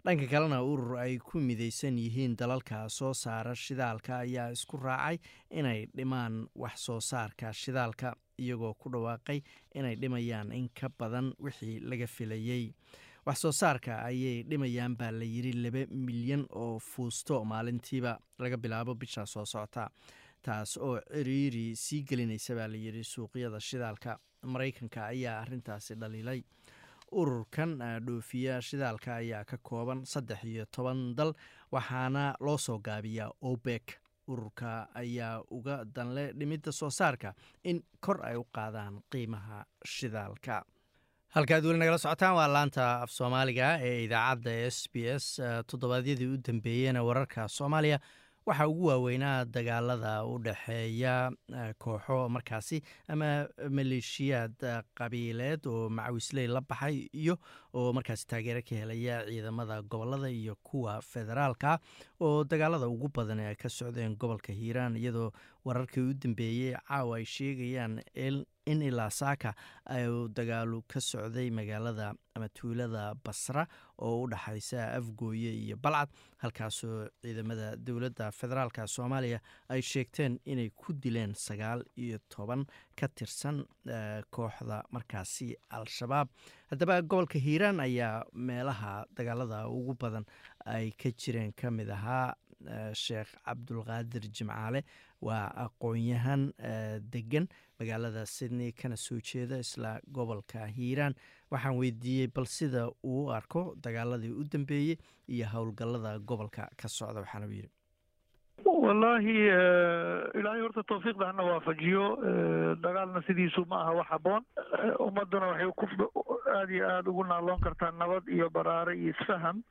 Dhanka kalena urur ay ku midaysan yihiin dalalka soo saara shidaalka ayaa isku raacay inay dhimaan wax soo saarka shidaalka iyagoo ku dhawaaqay inay dhimayaan in ka badan wixii laga filayey wax soo saarka ayay dhimayaan baa la yiri laba milyan oo fuusto maalintiiba laga bilaabo bisha soo socota taas oo ciriiri sii gelinaysa baa layidhi suuqyada shidaalka. Maraykanka ayaa arintaasi dhaliilay ururkan dhoofiya shidaalka ayaa ka kooban saddex iyo toban dal waxaana loo soo gaabiyaa obek. Ururka ayaa uga danle dhimidda soo saarka in kor ay u qaadaan qiimaha shidaalka. Halkaad weli nagala socotaan waa laanta af soomaaliga ee idaacadda s b s toddobaadyadii u dambeeyena wararka soomaaliya waxaa ugu waaweynaa dagaalada u dhexeeya kooxo markaasi ama maleeshiyaad qabiileed oo macawisley la baxay iyo oo markaasi taageero ka helaya ciidamada gobollada iyo kuwa federaalka oo dagaalada ugu badan ay ka socdeen gobolka hiiraan iyadoo wararkii u dambeeyey caawa ay sheegayaan ilaa saaka u dagaalu ka socday magaalada ama tuulada basra oo u dhexaysa afgooye iyo balcad halkaasoo ciidamada dowladda federaalka soomaaliya ay sheegteen inay ku dileen sagaal iyo toban ka tirsan kooxda markaasi al-shabaab. Haddaba gobolka hiiraan ayaa meelaha dagaalada ugu badan ay ka jireen ka mid ahaa sheekh cabdulqaadir jimcaale waa aqoon-yahan degan magaalada sydney kana soo jeeda isla gobolka hiiraan. Waxaan weydiiyey bal sida uu arko dagaaladii u dambeeyey iyo howlgallada gobolka ka socda waxaana yidhi. Wallaahi ilaahay horta tawfiiqda hana waafajiyo. Dagaalna sidiisu ma aha wax haboon ummaduna waxay ku aada iyo aada ugu naaloon kartaa nabad iyo baraare iyo isfaham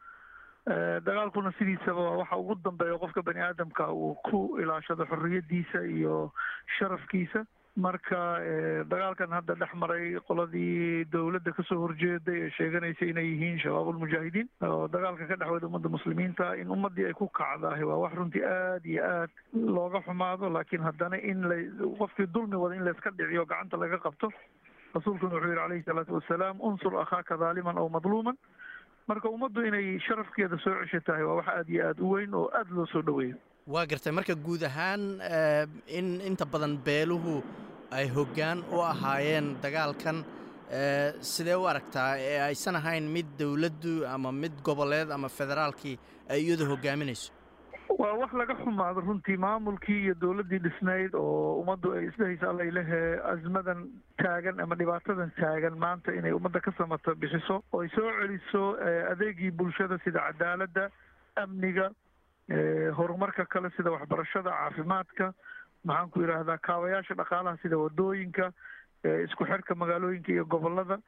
dagaalkuna sidiisaba waxa ugu dambeeya qofka bani aadamka uu ku ilaashado xorriyadiisa iyo sharafkiisa. Marka dagaalkan hadda dhex maray qoladii dowladda ka soo horjeeday ee sheeganaysa inay yihiin shabaabulmujaahidiin oo dagaalka ka dhexweyda ummadda muslimiinta in ummadii ay ku kacdahay waa wax runtii aada iyo aad looga xumaado. Laakiin haddana in la qofkii dulmi wada in layska dhiciyo gacanta laga qabto rasuulkuna wuxuu yihi calayhi salaatu wasalaam unsur akhaaka daaliman aw madluuman marka ummaddu inay sharafkeeda soo cesho tahay waa wax aada iyo aada u weyn oo aada loo soo dhoweeyo waa gartay marka guud ahaan in inta badan beeluhu ay hoggaan u ahaayeen dagaalkan sidee u aragtaa? Ee aysan ahayn mid dowladdu ama mid goboleed ama federaalkii ay iyadu hoggaaminayso waa wax laga xumaado runtii maamulkii iyo dowladdii dhisnayd oo ummaddu ay isdhahaysa allaylehe azmadan taagan ama dhibaatadan taagan maanta inay ummadda ka samato bixiso oo ay soo celiso adeegii bulshada sida cadaaladda amniga horumarka kale sida waxbarashada caafimaadka maxaan ku yidhaahdaa kaabayaasha dhaqaalaha sida waddooyinka isku xirka magaalooyinka iyo gobollada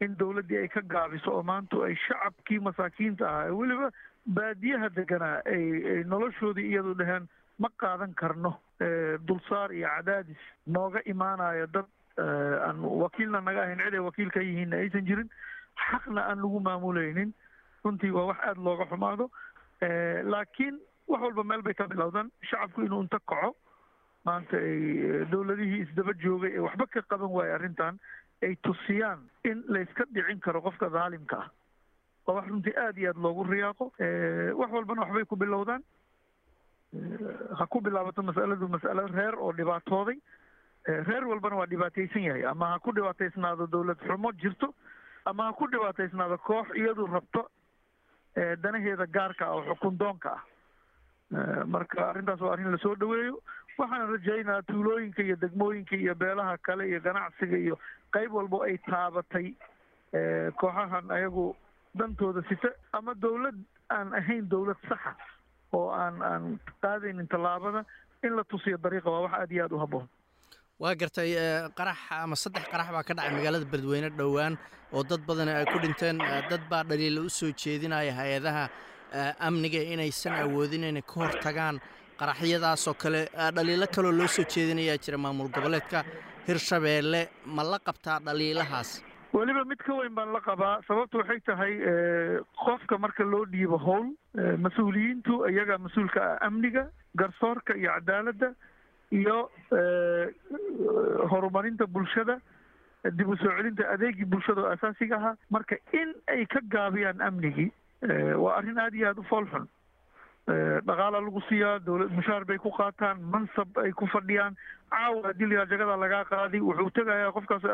in dowladdii ay ka gaabiso oo maanta ay shacabkii masaakiinta ahaa ee weliba baadiyaha deganaa ay ay noloshoodii iyadu dhaheen ma qaadan karno dulsaar iyo cadaadis. Nooga imaanayo dad aan wakiilna naga ahayn cid ay wakiil ka yihiinna aysan jirin. Xaqna aan lagu maamulaynin. Runtii waa wax aada looga xumaado. Laakiin wax walba meel bay ka bilowdaan. Shacabku inuu inta kaco maanta ay dowladihii isdaba joogay ee waxba ka qaban waaye arrintan ay tusiyaan in layska dhicin karo qofka dhaalimka ah. Waa wax runtii aada iyo aada loogu riyaaqo. Wax walbana waxbay ku bilowdaan. Ha ku bilaabato mas'aladu mas'alo reer oo dhibaatooday. Reer walbana waa dhibaataysan yahay. Ama ha ku dhibaataysnaado dowlad xumo jirto ama ha ku dhibaataysnaado koox iyadu rabto danaheeda gaarka ah oo xukun doonka ah marka arrintaas waa arrin la soo dhaweeyo waxaan rajaynaa tuulooyinka iyo degmooyinka iyo beelaha kale iyo ganacsiga iyo qayb walbo ay taabatay kooxahan ayagu dantooda sita ama dowlad aan ahayn dowlad saxa oo aan aan qaadaynin tallaabada in la tusiyo dariiqa waa wax aada iyo aada u habboon. Waa gartay qarax ama saddex qarax baa ka dhacay magaalada beledweyne dhowaan oo dad badan ay ku dhinteen dad baa dhaliila u soo jeedinaya hay'adaha amniga inaysan awoodin inay ka hor tagaan qaraxyadaasoo kale dhaliilo kaloo loo soo jeedinayaa jira maamul goboleedka hirshabeelle. Ma la qabtaa dhaliilahaas? Weliba mid ka weyn baan la qabaa. Sababtu waxay tahay qofka marka loo dhiibo howl mas'uuliyiintu iyagaa mas'uulka ah amniga garsoorka iyo cadaaladda iyo horumarinta bulshada dib u soo celinta adeegii bulshada oo asaasiga ahaa. Marka in ay ka gaabiyaan amnigii waa arrin aada iyo aada u fool dhaqaala lagu siiyaa dowlad mushaar bay ku qaataan mansab ay ku fadhiyaan. Caawa haddii layaa jagada lagaa qaaday wuxuu tegayaa qofkaas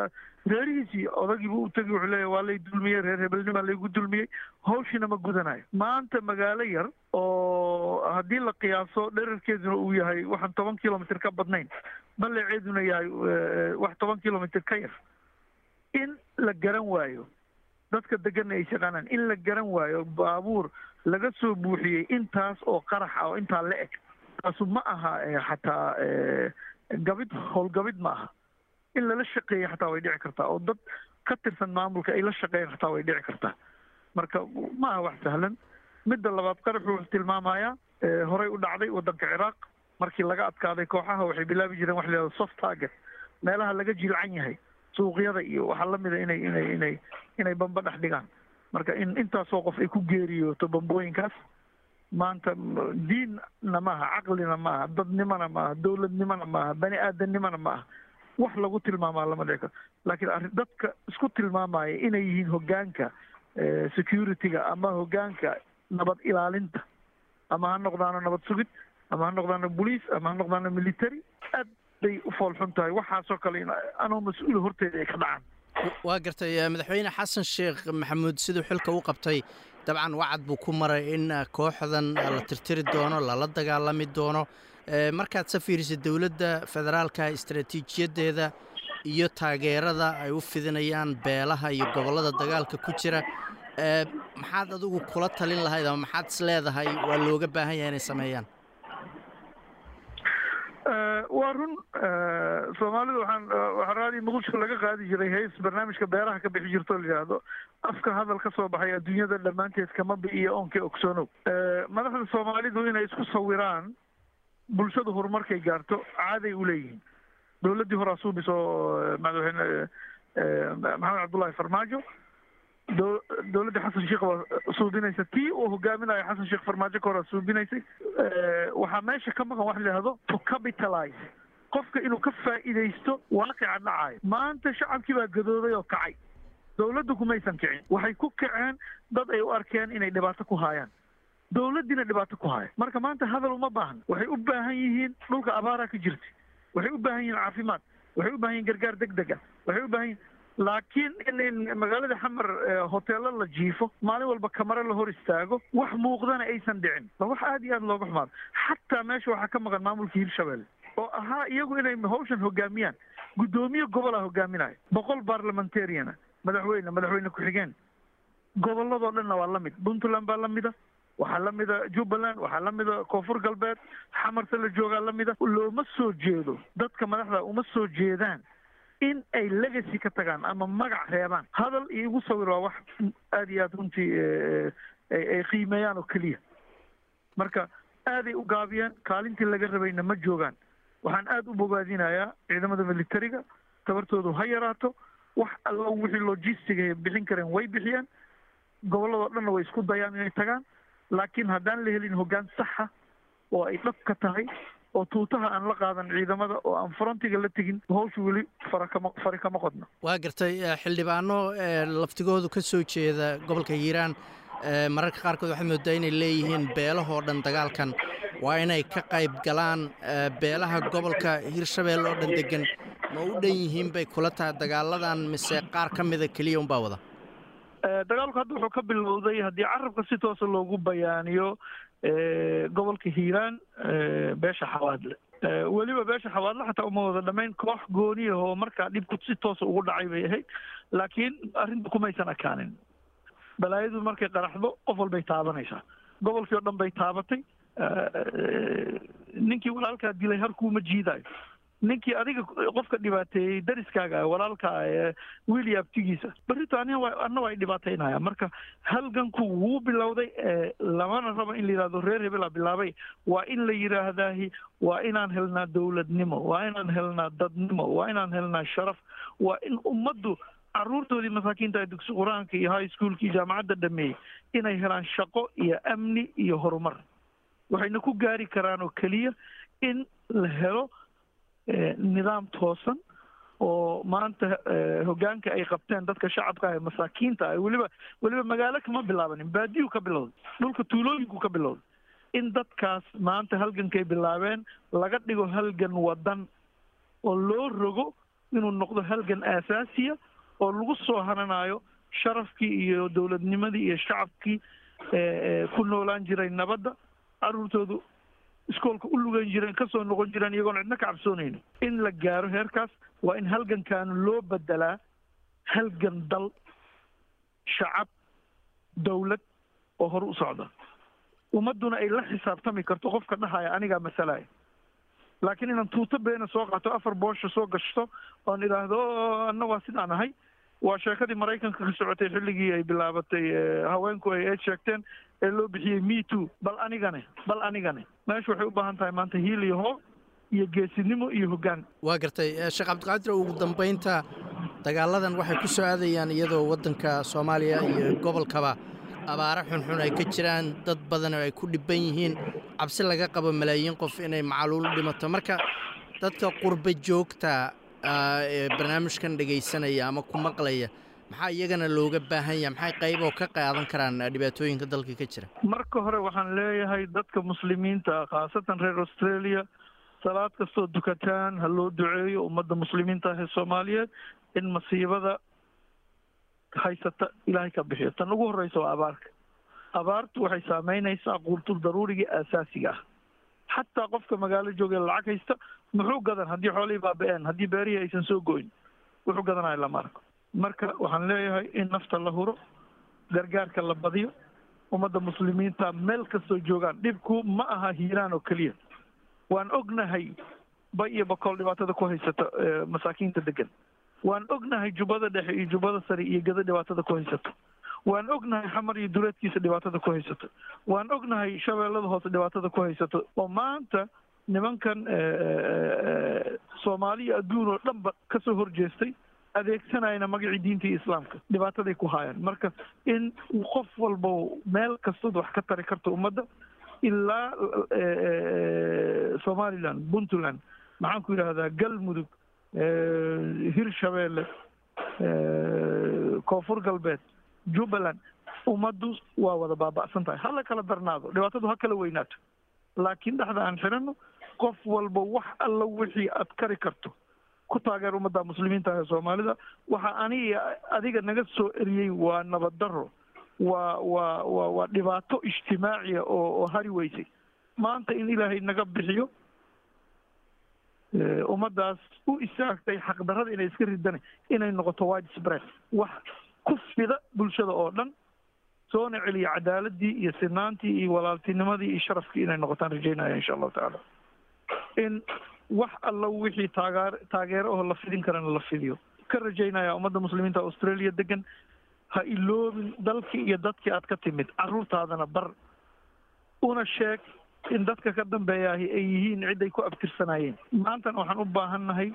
reerihiisii odagiibu u tegi wuxuu leeyahy waa lay dulmiyey reer hebelnimaa laygu dulmiyey. Hawshiina ma gudanayo. Maanta magaalo yar oo haddii la qiyaaso dherarkeeduna uu yahay waxaan toban kilomitr ka badnayn. Baleeceeduna yahay wax toban kilomitr ka yar. In la garan waayo dadka deganna ay shaqaanaan. In la garan waayo baabuur laga soo buuxiyey intaas oo qaraxa oo intaa la eg taasu ma aha xataa gabid howlgabid ma aha. In lala shaqeeya xataa way dhici kartaa oo dad ka tirsan maamulka ay la shaqeeyaan xataa way dhici kartaa. Marka ma aha wax sahlan. Midda labaad qaraxu wuxuu tilmaamayaa horey u dhacday waddanka ciraaq. Markii laga adkaaday kooxaha waxay bilaabi jireen wax layihahdo soft target. Meelaha laga jilcan yahay suuqyada iyo waxaa lamida inay inay inay inay bamba dhex dhigaan marka in intaasoo qof ay ku geeriyooto bambooyinkaas maanta diinna maaha caqlina maaha dadnimona maaha dowladnimona maaha bani aadamnimona maaha wax lagu tilmaamaa lama dhici karo laakiin arrin dadka isku tilmaamaya inay yihiin hoggaanka security-ga ama hoggaanka nabad ilaalinta ama ha noqdaano nabad sugid ama ha noqdaano bolice ama ha noqdaano military aad bay u foolxun tahay. Waxaasoo kale anoo mas'uula horteeda ay ka dhacaan waa gartay madaxweyne xasan sheekh maxamuud siduu xilka u qabtay. Dabcan wacad buu ku maray in kooxdan la tirtiri doono lala dagaalami doono. Markaad sa fiirisa dowladda federaalka istaraatiijiyadeeda iyo taageerada ay u fidinayaan beelaha iyo gobollada dagaalka ku jira maxaad adigu kula talin lahayd ama maxaad is leedahay? Waa looga baahan yahay inay sameeyaan waa run soomaalida waxaan waxaa raadii muqdisho laga qaadi jiray hays barnaamijka beeraha ka bixi jirto la yidhaahdo. Afka hadal ka soo baxay adduunyada dhammaanteed kama bi'iyo oonka ogsoonow madaxda soomaalidu inay isku sawiraan bulshadu horumarkay gaarto caaday u leeyihiin. Dowladdii horaa suubis oo madaxweyne maxamed cabdullaahi farmaajo dowladda xasan sheekh waa suubinaysa tii uu hogaaminayo xasan sheekh farmaajo ka horaa suubinaysay waxaa meesha ka maqan wax la yidhahdo to capitalize qofka inuu ka faa'iidaysto waaqica dhacayo maanta shacabkii baa gadooday oo kacay dowladdu kumaysan kicin waxay ku kaceen dad ay u arkeen inay dhibaato ku haayaan dowladdiina dhibaato ku haayo marka maanta hadal uma baahna waxay u baahan yihiin dhulka abaaraa ka jirta waxay u baahan yihiin caafimaad waxay u baahan yihiin gargaar deg dega waxay u baahan yihiin laakiin in magaalada xamar hoteelo la jiifo maalin walba kamare la hor istaago wax muuqdana aysan dhicin. Ba wax aada iyo aada looga xumaado xataa meesha waxaa ka maqan maamulka hirshabelle oo ahaa iyagu inay hawshan hogaamiyaan. Guddoomiye gobola hogaaminayo boqol barlamentariana madaxweyne madaxweyne ku-xigeen gobolladoo dhanna waa la mid puntland baa lamida waxaa lamida jubbaland waxaa lamida koonfur galbeed xamarse la joogaa lamida looma soo jeedo dadka madaxda uma soo jeedaan in ay legacy ka tagaan ama magac reebaan. Hadal iyo igu sawir waa wax aada iyo aada runtii ay qiimeeyaan oo keliya. Marka aaday u gaabiyeen kaalintii laga rabayna ma joogaan. Waxaan aada u bogaadinayaa ciidamada militariga tabartoodu ha yaraato wax alla wixii logistiga bixin kareen way bixiyeen gobolladoo dhanna way isku dayaan inay tagaan laakiin haddaan la helin hoggaan saxa oo ay dhab ka tahay oo tuutaha aan la qaadan ciidamada oo aan frontiga la tegin hawsha weli farakama fari kama qodno waa gartay xildhibaano laftigoodu ka soo jeeda gobolka hiiraan. Mararka qaarkood waxaad moodaa inay leeyihiin beelahoo dhan dagaalkan. Waa inay ka qayb galaan beelaha gobolka hiirshabelle oo dhan degan ma u dhan yihiin bay kula tahay dagaaladan mise qaar ka mida keliya unbaa wada? Dagaalku hadda wuxuu ka bilowday haddii carabka si toosa loogu bayaaniyo gobolka hiiraan beesha xawaadle weliba beesha xawaadle xataa uma wada dhamayn koox gooniya oo markaa dhibku si toosa ugu dhacay bay ahayd laakiin arrinta kumaysan akaanin. Balaayadu markay qaraxdo qof walbay taabanaysaa. Gobolkii oo dhan bay taabatay. Ninkii walaalkaa dilay harkuuma jiidaayo ninkii adiga qofka dhibaateeyey dariskaaga walaalka ee wiil iyo abtigiisa berrito anna waa dhibaataynaya marka halganku wuu bilowday lamana rabo in la yidhahdo reer hebelaa bilaabay. Waa in la yidhaahdaahi waa inaan helnaa dowladnimo waa inaan helnaa dadnimo waa inaan helnaa sharaf. Waa in ummaddu caruurtoodii masaakiinta dugsi qur'aanka iyo high schoolka jaamacadda dhameeyey inay helaan shaqo iyo amni iyo horumar. Waxayna ku gaari karaan oo keliya in la helo nidaam toosan oo maanta hoggaanka ay qabteen dadka shacabka ee masaakiinta weliba weliba magaalo kama bilaabanin baadiyu ka bilowday dhulka tuulooyinku ka bilowday. In dadkaas maanta halgankay bilaabeen laga dhigo halgan wadan oo loo rogo inuu noqdo halgan aasaasiya oo lagu soo hananayo sharafkii iyo dowladnimadii iyo shacabkii ku noolaan jiray nabadda caruurtoodu iskoolka u lugan jireen ka soo noqon jireen iyagoon cidna ka cabsoonayno in la gaaro heerkaas waa in halgankaanu loo bedelaa halgan dal shacab dowlad oo hore u socda. Ummadduna ay la xisaabtami karto qofka dhahaya anigaa masalaya laakiin inaan tuuto beena soo qaato afar boosha soo gashto oon idhaahdo anna waa sidaan ahay waa sheekadii maraykanka ka socotay xilligii ay bilaabatay haweenku ay eed sheegteen ee loo bixiyey me too. Bal anigane bal anigane meesha waxay u baahan tahay maanta hiil iyo hoo iyo geesinimo iyo hoggaan. Waa gartay sheekh cabdiqaadir ugu dambaynta dagaaladan waxay ku soo aadayaan iyadoo waddanka soomaaliya iyo gobolkaba. Abaaro xunxun ay ka jiraan dad badan oo ay ku dhibban yihiin cabsi laga qabo malaayiin qof inay macaluul dhimato. Marka dadka qurba joogta barnaamijkan dhegaysanaya ama ku maqlaya. Maxaa iyagana looga baahan yaha maxay qayb oo ka qaadan karaan dhibaatooyinka dalka ka jira? Marka hore waxaan leeyahay dadka muslimiinta khaasatan reer australia salaad kastoo dukataan ha loo duceeyo ummadda muslimiinta ah ee soomaaliyeed in masiibada haysata ilaahay ka bixiyo. Tan ugu horreysa waa abaarka. Abaartu waxay saameynaysaa quultul daruurigii aasaasiga ah. Xataa qofka magaalo jooga lacag haysta muxuu gadan haddii xoolihii baaba-een haddii beerihii aysan soo goyn wuxuu gadanayo lama arko marka waxaan leeyahay in nafta la huro gargaarka la badiyo ummadda muslimiinta meel kastoo joogaan dhibku ma aha hiiraan oo keliya. Waan ognahay bay iyo bakool dhibaatada ku haysata masaakiinta degan waan ognahay jubbada dhexe iyo jubbada sare iyo gada dhibaatada ku haysato. Waan ognahay xamar iyo duleedkiisa dhibaatada ku haysato. Waan ognahay shabeellada hoose dhibaatada ku haysato. Oo maanta nimankan soomaaliya adduun oo dhanba ka soo horjeestay adeegsanayna magacii diinta iyo islaamka. Dhibaataday ku haayaan marka in qof walba meel kastood wax ka tari karto ummadda ilaa somaliland puntland maxaan ku yidhahdaa galmudug hirshabeelle koonfur galbeed jubbaland ummaddu waa wada baaba'san tahay. Hala kala darnaado. Dhibaatadu ha kala weynaato laakiin dhexda aan xidhanno qof walba wax alla wixii aad kari karto. Ku taageer ummadda muslimiinta ee soomaalida. Waxa aniga adiga naga soo eriyey waa nabad daro waa waa waa waa dhibaato ijtimaaciya oo oo hari weysay. Maanta in ilaahay naga bixiyo ummaddaas u istaagtay xaqdarrada inay iska ridana inay noqoto widespread. Wax ku fida bulshada oo dhan soona celiya cadaaladii iyo sinaantii iyo walaaltinimadii iyo sharafkii inay noqotaan rajaynaya insha allahu tacaala in wax alla wixii taageer taageero oo la fidin karana la fidiyo. Ka rajaynaya ummadda muslimiinta australia degan ha iloobin dalkii iyo dadkii aad ka timid carruurtaadana bar. Una sheeg in dadka ka dambeeyaahi ay yihiin cid ay ku abtirsanayeen maantana waxaan u baahannahay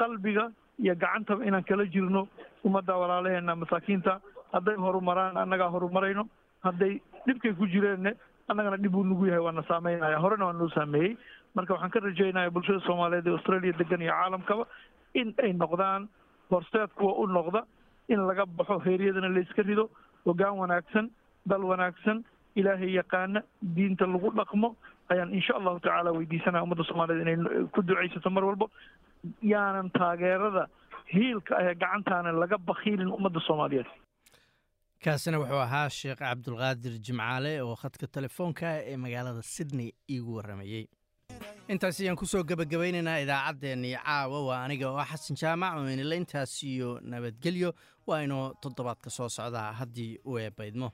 qalbiga iyo gacantaba inaan kala jirno ummadda walaalaheena masaakiinta. Hadday horumaraan annagaa horumarayno. Hadday dhibkay ku jireenne annagana dhib uu nagu yahay waana saameynaya horena waa noo saameeyey marka waxaan ka rajaynaya bulshada soomaaliyeed ee australia degan iyo caalamkaba in ay noqdaan horseed kuwa u noqda in laga baxo heeryadana layska rido hoggaan wanaagsan dal wanaagsan ilaahay yaqaana diinta lagu dhaqmo. Ayaan insha allahu tacaala weydiisanaya ummadda soomaaliyeed inay ku ducaysato mar walbo. Yaanan taageerada hiilka ahee gacantaana laga bakiilin ummadda soomaaliyeed. Kaasina wuxuu ahaa sheekh cabdulqaadir jimcaale oo khadka telefoonka ee magaalada sydney iigu warramayey intaas ayaan ku soo gebagabaynaynaa idaacaddeenii caawa waa aniga oo xasan jaamac oo inila intaas iyo nabadgelyo. Waa inoo toddobaadka soo socdaa haddii u eebaydmo